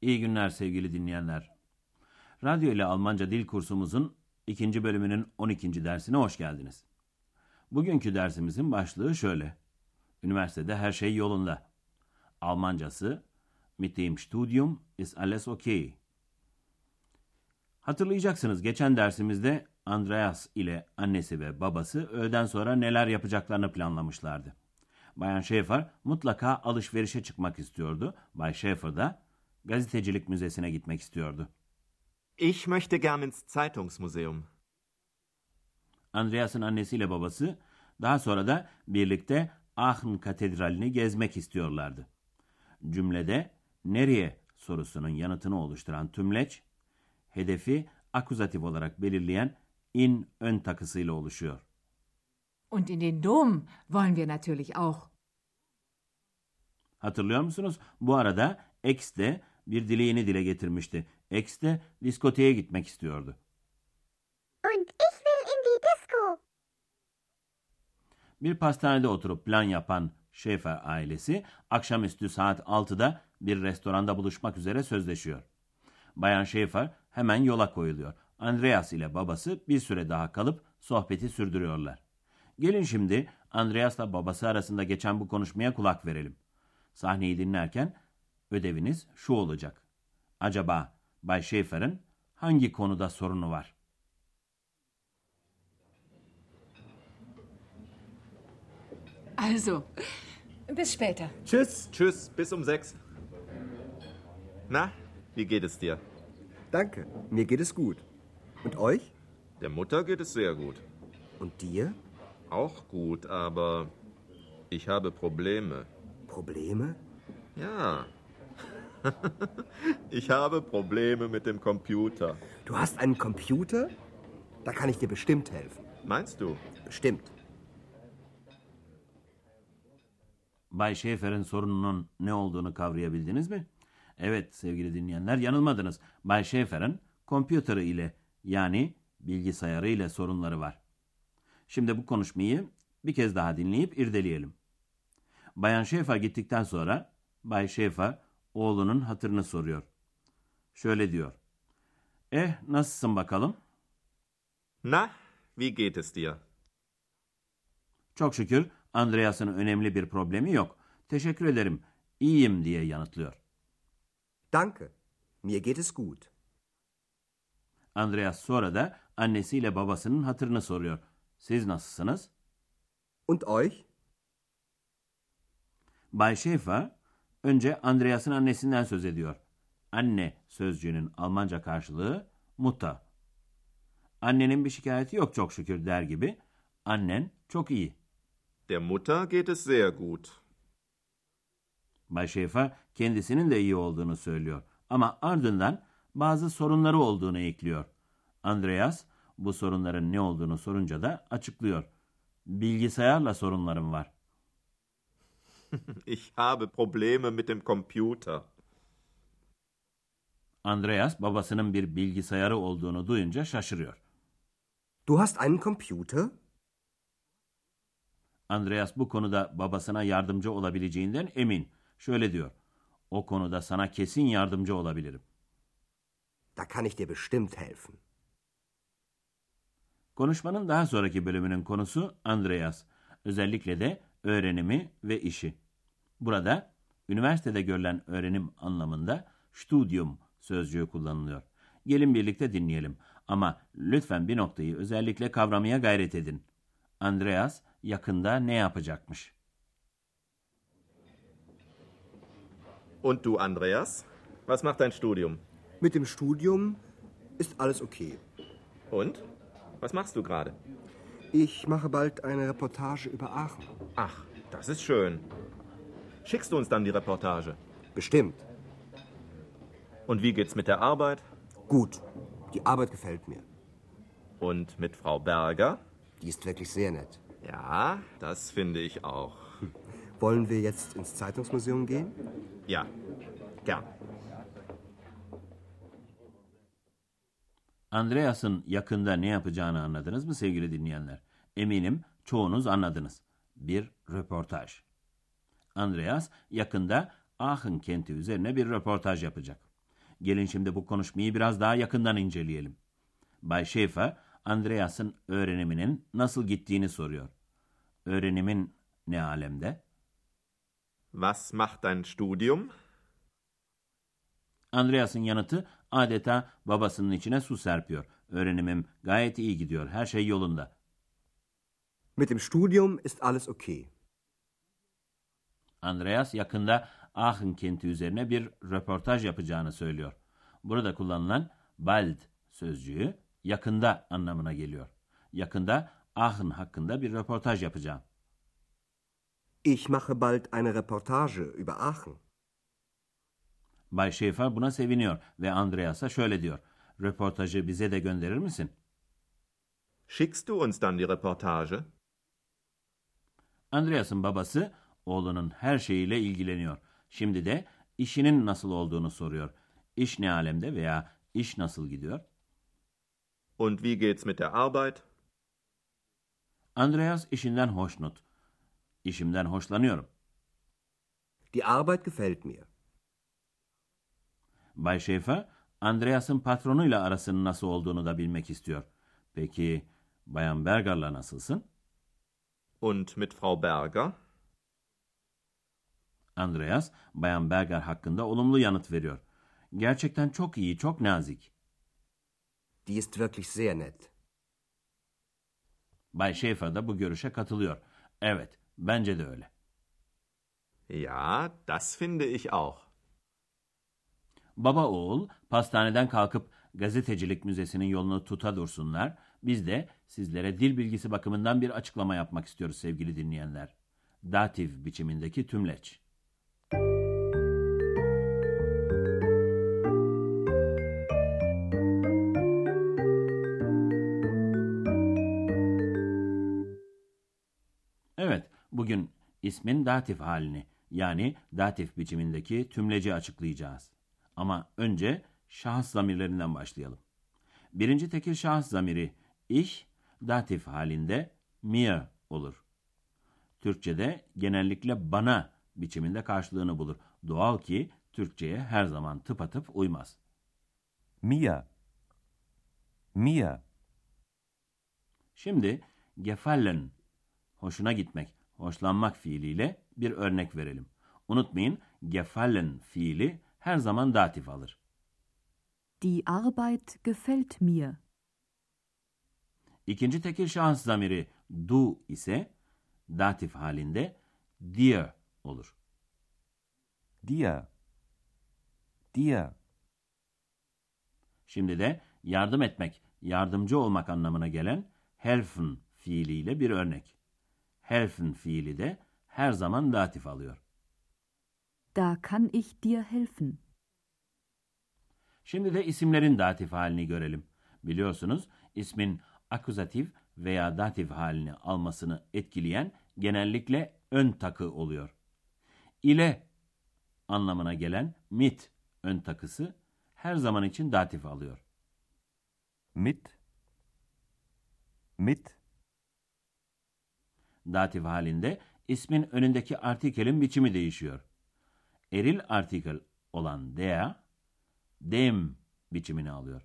İyi günler sevgili dinleyenler. Radyo ile Almanca dil kursumuzun ikinci bölümünün 12. dersine hoş geldiniz. Bugünkü dersimizin başlığı şöyle. Üniversitede her şey yolunda. Almancası Mit dem Studium ist alles okay. Hatırlayacaksınız geçen dersimizde Andreas ile annesi ve babası öğleden sonra neler yapacaklarını planlamışlardı. Bayan Schaefer mutlaka alışverişe çıkmak istiyordu. Bay Schaefer da gazetecilik müzesine gitmek istiyordu. Ich möchte gern ins Zeitungsmuseum. Andreas'ın annesiyle babası daha sonra da birlikte Aachen Katedrali'ni gezmek istiyorlardı. Cümlede nereye sorusunun yanıtını oluşturan tümleç, hedefi akuzatif olarak belirleyen in ön takısıyla oluşuyor. Und in den Dom wollen wir natürlich auch. Hatırlıyor musunuz? Bu arada X de bir dileğini dile getirmişti. X de diskoteye gitmek istiyordu. Und ich will in die Disco. Bir pastanede oturup plan yapan Schaefer ailesi akşamüstü saat 6'da bir restoranda buluşmak üzere sözleşiyor. Bayan Schaefer hemen yola koyuluyor. Andreas ile babası bir süre daha kalıp sohbeti sürdürüyorlar. Gelin şimdi Andreas'la babası arasında geçen bu konuşmaya kulak verelim. Sahneyi dinlerken ödeviniz şu olacak. Acaba Bay Schaefer'ın hangi konuda sorunu var? Also, bis später. Tschüss. Tschüss, bis um sechs. Na, wie geht es dir? Danke, mir geht es gut. Und euch? Der Mutter geht es sehr gut. Und dir? Auch gut, aber ich habe Probleme. Probleme? Ja. ich habe Probleme mit dem Computer. Du hast einen Computer? Da kann ich dir bestimmt helfen. Meinst du? Bestimmt. Bay Schaefer'in sorununun ne olduğunu kavrayabildiniz mi? Evet sevgili dinleyenler yanılmadınız. Bay Schaefer'in kompüteri ile yani bilgisayarı ile sorunları var. Şimdi bu konuşmayı bir kez daha dinleyip irdeleyelim. Bayan Schaefer gittikten sonra Bay Schaefer oğlunun hatırını soruyor. Şöyle diyor. Eh nasılsın bakalım? Na, wie geht es dir? Çok şükür Andreas'ın önemli bir problemi yok. Teşekkür ederim. İyiyim diye yanıtlıyor. Danke, mir geht es gut. Andreas sonra da annesiyle babasının hatırını soruyor. Siz nasılsınız? Und euch? Bay Schaefer önce Andreas'ın annesinden söz ediyor. Anne sözcüğünün Almanca karşılığı Mutter. Annenin bir şikayeti yok çok şükür der gibi. Annen çok iyi. Der Mutter geht es sehr gut. Bay Schaefer kendisinin de iyi olduğunu söylüyor. Ama ardından bazı sorunları olduğunu ekliyor. Andreas bu sorunların ne olduğunu sorunca da açıklıyor. Bilgisayarla sorunlarım var. Ich habe Probleme mit dem Computer. Andreas babasının bir bilgisayarı olduğunu duyunca şaşırıyor. Du hast einen Computer? Andreas bu konuda babasına yardımcı olabileceğinden emin. Şöyle diyor. O konuda sana kesin yardımcı olabilirim. Da kann ich dir bestimmt helfen. Konuşmanın daha sonraki bölümünün konusu Andreas. Özellikle de öğrenimi ve işi. Burada üniversitede görülen öğrenim anlamında studium sözcüğü kullanılıyor. Gelin birlikte dinleyelim ama lütfen bir noktayı özellikle kavramaya gayret edin. Andreas yakında ne yapacakmış? Und du, Andreas? Was macht dein Studium? Mit dem Studium ist alles okay. Und? Was machst du gerade? Ich mache bald eine Reportage über Aachen. Ach, das ist schön. Schickst du uns dann die Reportage? Bestimmt. Und wie geht's mit der Arbeit? Gut. Die Arbeit gefällt mir. Und mit Frau Berger? Die ist wirklich sehr nett. Ja, das finde ich auch. Wollen wir jetzt ins Zeitungsmuseum gehen? Ja, gern. Andreas'ın yakında ne yapacağını anladınız mı sevgili dinleyenler? Eminim çoğunuz anladınız. Bir röportaj. Andreas yakında Aachen kenti üzerine bir röportaj yapacak. Gelin şimdi bu konuşmayı biraz daha yakından inceleyelim. Bay Schäfer, Andreas'ın öğreniminin nasıl gittiğini soruyor. Öğrenimin ne alemde? Was macht dein Studium? Andreas'ın yanıtı adeta babasının içine su serpiyor. Öğrenimim gayet iyi gidiyor, her şey yolunda. Mit dem Studium ist alles okay. Andreas yakında Aachen kenti üzerine bir röportaj yapacağını söylüyor. Burada kullanılan bald sözcüğü yakında anlamına geliyor. Yakında Aachen hakkında bir röportaj yapacağım. Ich mache bald eine Reportage über Aachen. Bay Schäfer buna seviniyor ve Andreas'a şöyle diyor. Röportajı bize de gönderir misin? Schickst du uns dann die Reportage? Andreas'ın babası oğlunun her şeyiyle ilgileniyor. Şimdi de işinin nasıl olduğunu soruyor. İş ne alemde veya iş nasıl gidiyor? Und wie geht's mit der Arbeit? Andreas işinden hoşnut. İşimden hoşlanıyorum. Die Arbeit gefällt mir. Bay Schäfer, Andreas'ın patronuyla arasının nasıl olduğunu da bilmek istiyor. Peki Bayan Berger'la nasılsın? Und mit Frau Berger? Andreas, Bayan Berger hakkında olumlu yanıt veriyor. Gerçekten çok iyi, çok nazik. Die ist wirklich sehr nett. Bay Schäfer da bu görüşe katılıyor. Evet, bence de öyle. Ja, das finde ich auch. Baba oğul pastaneden kalkıp gazetecilik müzesinin yolunu tuta dursunlar. Biz de sizlere dil bilgisi bakımından bir açıklama yapmak istiyoruz sevgili dinleyenler. Datif biçimindeki tümleç. Evet, bugün ismin datif halini yani datif biçimindeki tümleci açıklayacağız. Ama önce şahıs zamirlerinden başlayalım. Birinci tekil şahıs zamiri ich datif halinde mir olur. Türkçede genellikle bana biçiminde karşılığını bulur. Doğal ki Türkçeye her zaman tıpatıp uymaz. Mir. Mir. Şimdi gefallen, hoşuna gitmek, hoşlanmak fiiliyle bir örnek verelim. Unutmayın gefallen fiili her zaman datif alır. Die Arbeit gefällt mir. İkinci tekil şahıs zamiri du ise datif halinde dir olur. Dir. Dir. Şimdi de yardım etmek, yardımcı olmak anlamına gelen helfen fiiliyle bir örnek. Helfen fiili de her zaman datif alıyor. Da kann ich dir helfen. Şimdi de isimlerin datif halini görelim. Biliyorsunuz ismin akuzatif veya datif halini almasını etkileyen genellikle ön takı oluyor. İle anlamına gelen mit ön takısı her zaman için datif alıyor. Mit. Mit. Datif halinde ismin önündeki artikelin biçimi değişiyor. Eril artikel olan der, dem biçimini alıyor.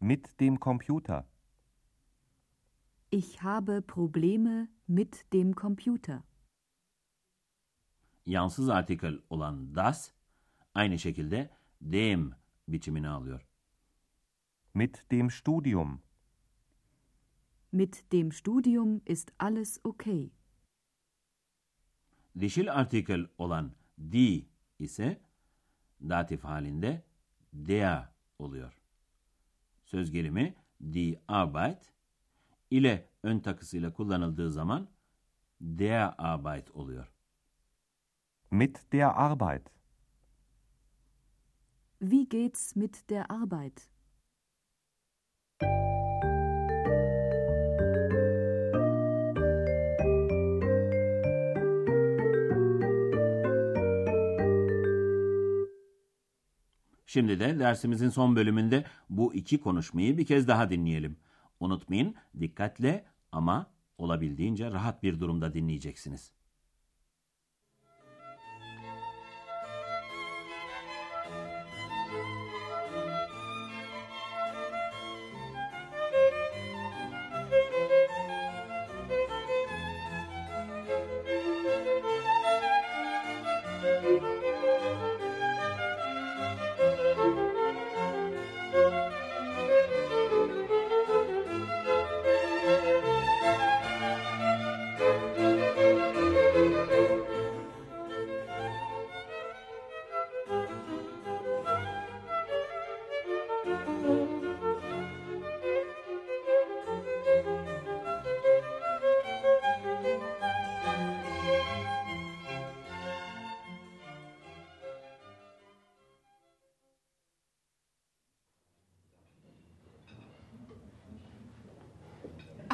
Mit dem Computer. Ich habe Probleme mit dem Computer. Yansız artikel olan das, aynı şekilde dem biçimini alıyor. Mit dem Studium. Mit dem Studium ist alles okay. Dişil artikel olan die ise datif halinde der oluyor. Söz gelimi die Arbeit ile ön takısıyla kullanıldığı zaman der Arbeit oluyor. Mit der Arbeit. Wie geht's mit der Arbeit? Şimdi de dersimizin son bölümünde bu iki konuşmayı bir kez daha dinleyelim. Unutmayın, dikkatle ama olabildiğince rahat bir durumda dinleyeceksiniz.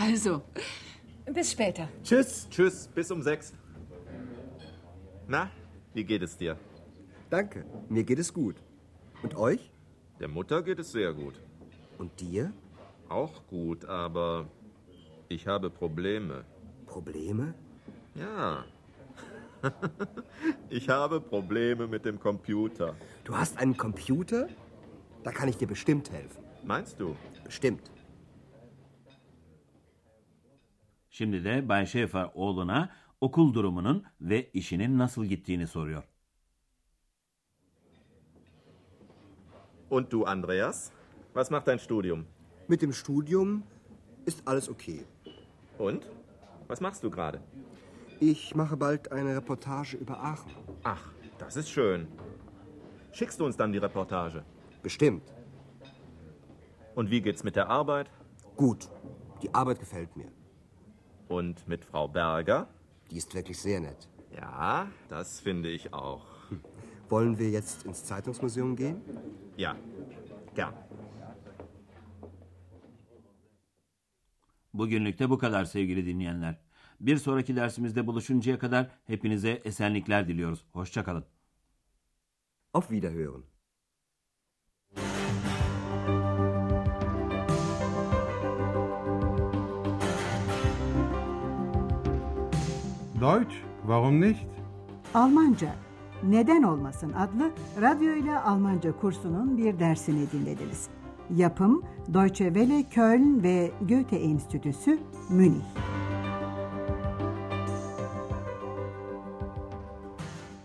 Also, bis später. Tschüss. Tschüss, bis um sechs. Na, wie geht es dir? Danke, mir geht es gut. Und euch? Der Mutter geht es sehr gut. Und dir? Auch gut, aber ich habe Probleme. Probleme? Ja. ich habe Probleme mit dem Computer. Du hast einen Computer? Da kann ich dir bestimmt helfen. Meinst du? Bestimmt. Şimdi de Bay Şefer oğluna okul durumunun ve işinin nasıl gittiğini soruyor. Und du, Andreas? Was macht dein Studium? Mit dem Studium ist alles okay. Und? Was machst du gerade? Ich mache bald eine Reportage über Aachen. Ach, das ist schön. Schickst du uns dann die Reportage? Bestimmt. Und wie geht's mit der Arbeit? Gut. Die Arbeit gefällt mir. Und mit Frau Berger? Die ist wirklich sehr nett. Ja, das finde ich auch. Wollen wir jetzt ins Zeitungsmuseum gehen? Ja, gern. Bugünlük de bu kadar sevgili dinleyenler. Bir sonraki dersimizde buluşuncaya kadar hepinize esenlikler diliyoruz. Hoşçakalın. Auf Wiederhören. Deutsch, warum nicht? Almanca Neden Olmasın adlı radyo ile Almanca kursunun bir dersini dinlediniz. Yapım Deutsche Welle Köln ve Goethe Enstitüsü Münih.